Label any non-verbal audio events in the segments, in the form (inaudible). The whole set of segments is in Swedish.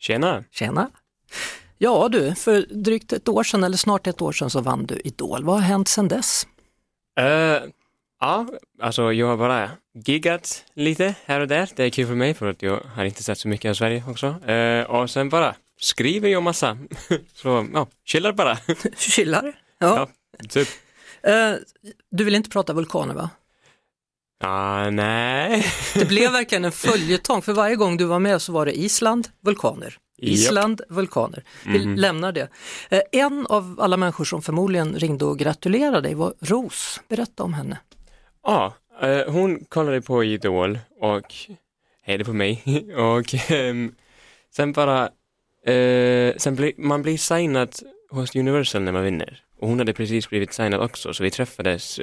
Tjena! Tjena! Ja du, för drygt ett år sedan eller snart ett år sedan så vann du Idol. Vad har hänt sedan dess? Uh, ja, alltså jag har bara giggat lite här och där. Det är kul för mig för att jag har inte sett så mycket av Sverige också. Uh, och sen bara skriver jag massa. (laughs) så ja, chillar bara. (laughs) Chillar? Ja. ja typ. Uh, du vill inte prata vulkaner va? Ah, nej. (laughs) det blev verkligen en följetong, för varje gång du var med så var det Island, vulkaner. Island, yep. vulkaner. Vi mm. lämnar det. Eh, en av alla människor som förmodligen ringde och gratulerade dig var Ros. Berätta om henne. Ja, eh, hon kollade på Idol och hejade på mig (laughs) och ehm, sen bara, eh, sen bli, man blir signad hos Universal när man vinner. Och hon hade precis blivit signad också så vi träffades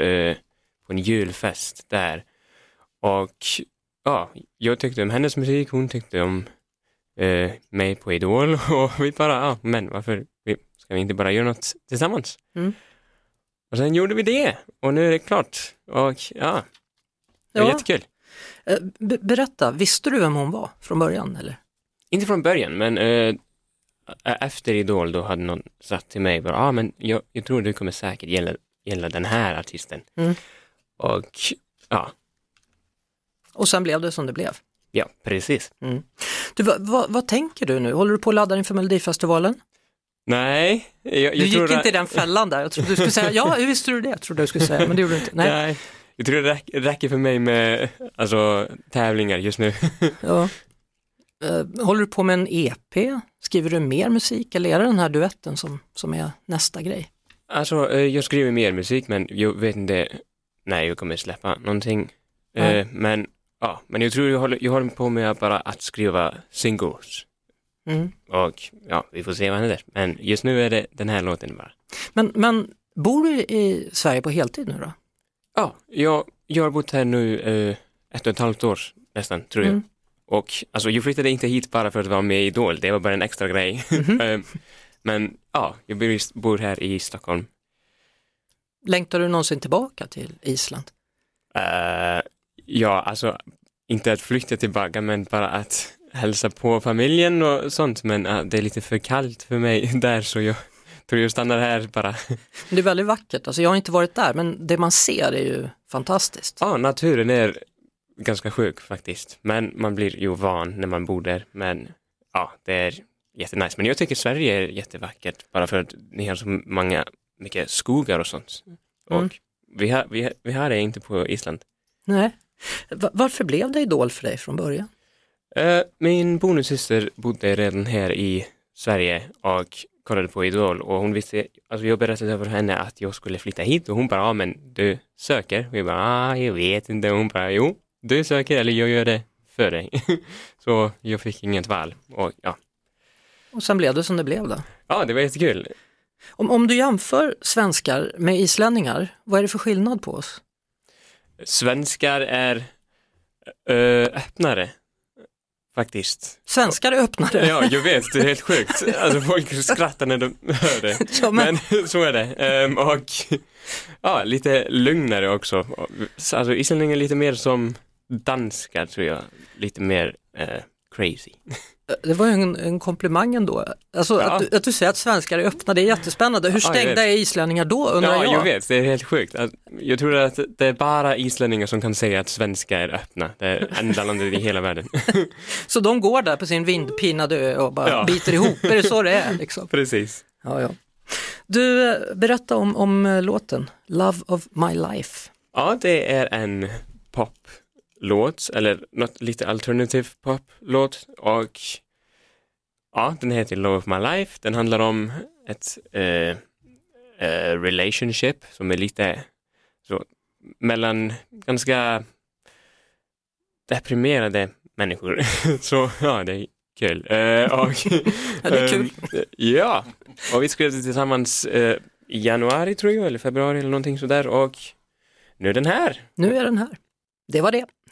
på en julfest där. Och ja, jag tyckte om hennes musik, hon tyckte om eh, mig på Idol (laughs) och vi bara, ja, men varför ska vi inte bara göra något tillsammans? Mm. Och sen gjorde vi det och nu är det klart och ja, det var ja. jättekul. Eh, berätta, visste du vem hon var från början eller? Inte från början, men eh, efter Idol då hade någon sagt till mig bara, ja ah, men jag, jag tror du kommer säkert gilla, gilla den här artisten. Mm. Och ja. Och sen blev det som det blev. Ja, precis. Mm. Du, vad, vad, tänker du nu? Håller du på att ladda inför Melodifestivalen? Nej. Jag, jag du gick inte att... i den fällan där, jag trodde du skulle säga ja, (laughs) hur visste du det? Jag trodde du skulle säga, men det gjorde du inte. Nej. Nej. Jag tror det räcker för mig med alltså, tävlingar just nu. (laughs) ja. Uh, håller du på med en EP? Skriver du mer musik eller är det den här duetten som, som är nästa grej? Alltså, uh, jag skriver mer musik men jag vet inte när jag kommer släppa någonting. Mm. Uh, men Ja, men jag tror jag håller, jag håller på med bara att skriva singles. Mm. Och ja, vi får se vad händer. Men just nu är det den här låten bara. Men, men bor du i Sverige på heltid nu då? Ja, jag, jag har bott här nu eh, ett och ett halvt år nästan, tror jag. Mm. Och alltså, jag flyttade inte hit bara för att vara med i Idol, det var bara en extra grej. Mm. (laughs) men ja, jag bor här i Stockholm. Längtar du någonsin tillbaka till Island? Uh, Ja, alltså inte att flytta tillbaka men bara att hälsa på familjen och sånt men uh, det är lite för kallt för mig (laughs) där så jag tror jag stannar här bara. Det är väldigt vackert, alltså jag har inte varit där men det man ser är ju fantastiskt. Ja, naturen är ganska sjuk faktiskt men man blir ju van när man bor där men ja, det är jättenice. Men jag tycker Sverige är jättevackert bara för att ni har så många, mycket skogar och sånt. Och mm. vi, har, vi, vi har det inte på Island. Nej. Varför blev det Idol för dig från början? Uh, min bonussyster bodde redan här i Sverige och kollade på Idol och hon visste, alltså jag berättade för henne att jag skulle flytta hit och hon bara, ja men du söker? Och jag bara, ah, jag vet inte. Och hon bara, jo, du söker eller jag gör det för dig. (laughs) Så jag fick inget val och ja. Och sen blev det som det blev då? Ja, det var jättekul. Om, om du jämför svenskar med islänningar, vad är det för skillnad på oss? Svenskar är ö, öppnare faktiskt. Svenskar är öppnare? Ja, jag vet, det är helt sjukt. Alltså folk skrattar när de hör det. (laughs) Ja, men... men... (laughs) så är det. Um, och ja, lite lugnare också. Alltså islänningar lite mer som danskar tror jag. Lite mer uh, crazy. Det var ju en, en komplimang ändå. Alltså ja. att, du, att du säger att svenskar är öppna, det är jättespännande. Hur stängda är islänningar då undrar ja, jag? jag vet, det är helt sjukt. Jag tror att det är bara islänningar som kan säga att svenskar är öppna. Det är enda landet i hela världen. (laughs) så de går där på sin vindpinade ö och bara ja. biter ihop, är det så det är? Liksom? (laughs) Precis. Ja, ja. Du, berätta om, om eh, låten Love of My Life. Ja, det är en pop låt eller något lite alternativ poplåt och ja, den heter Love of My Life. Den handlar om ett eh, eh, relationship som är lite så mellan ganska deprimerade människor. (laughs) så ja, det är Kul. Eh, och, (laughs) Ja, det är kul. ehm, ja, och vi skrev det tillsammans eh, i januari tror jag, eller februari eller någonting sådär och nu är den här. Nu är den här. Det var det.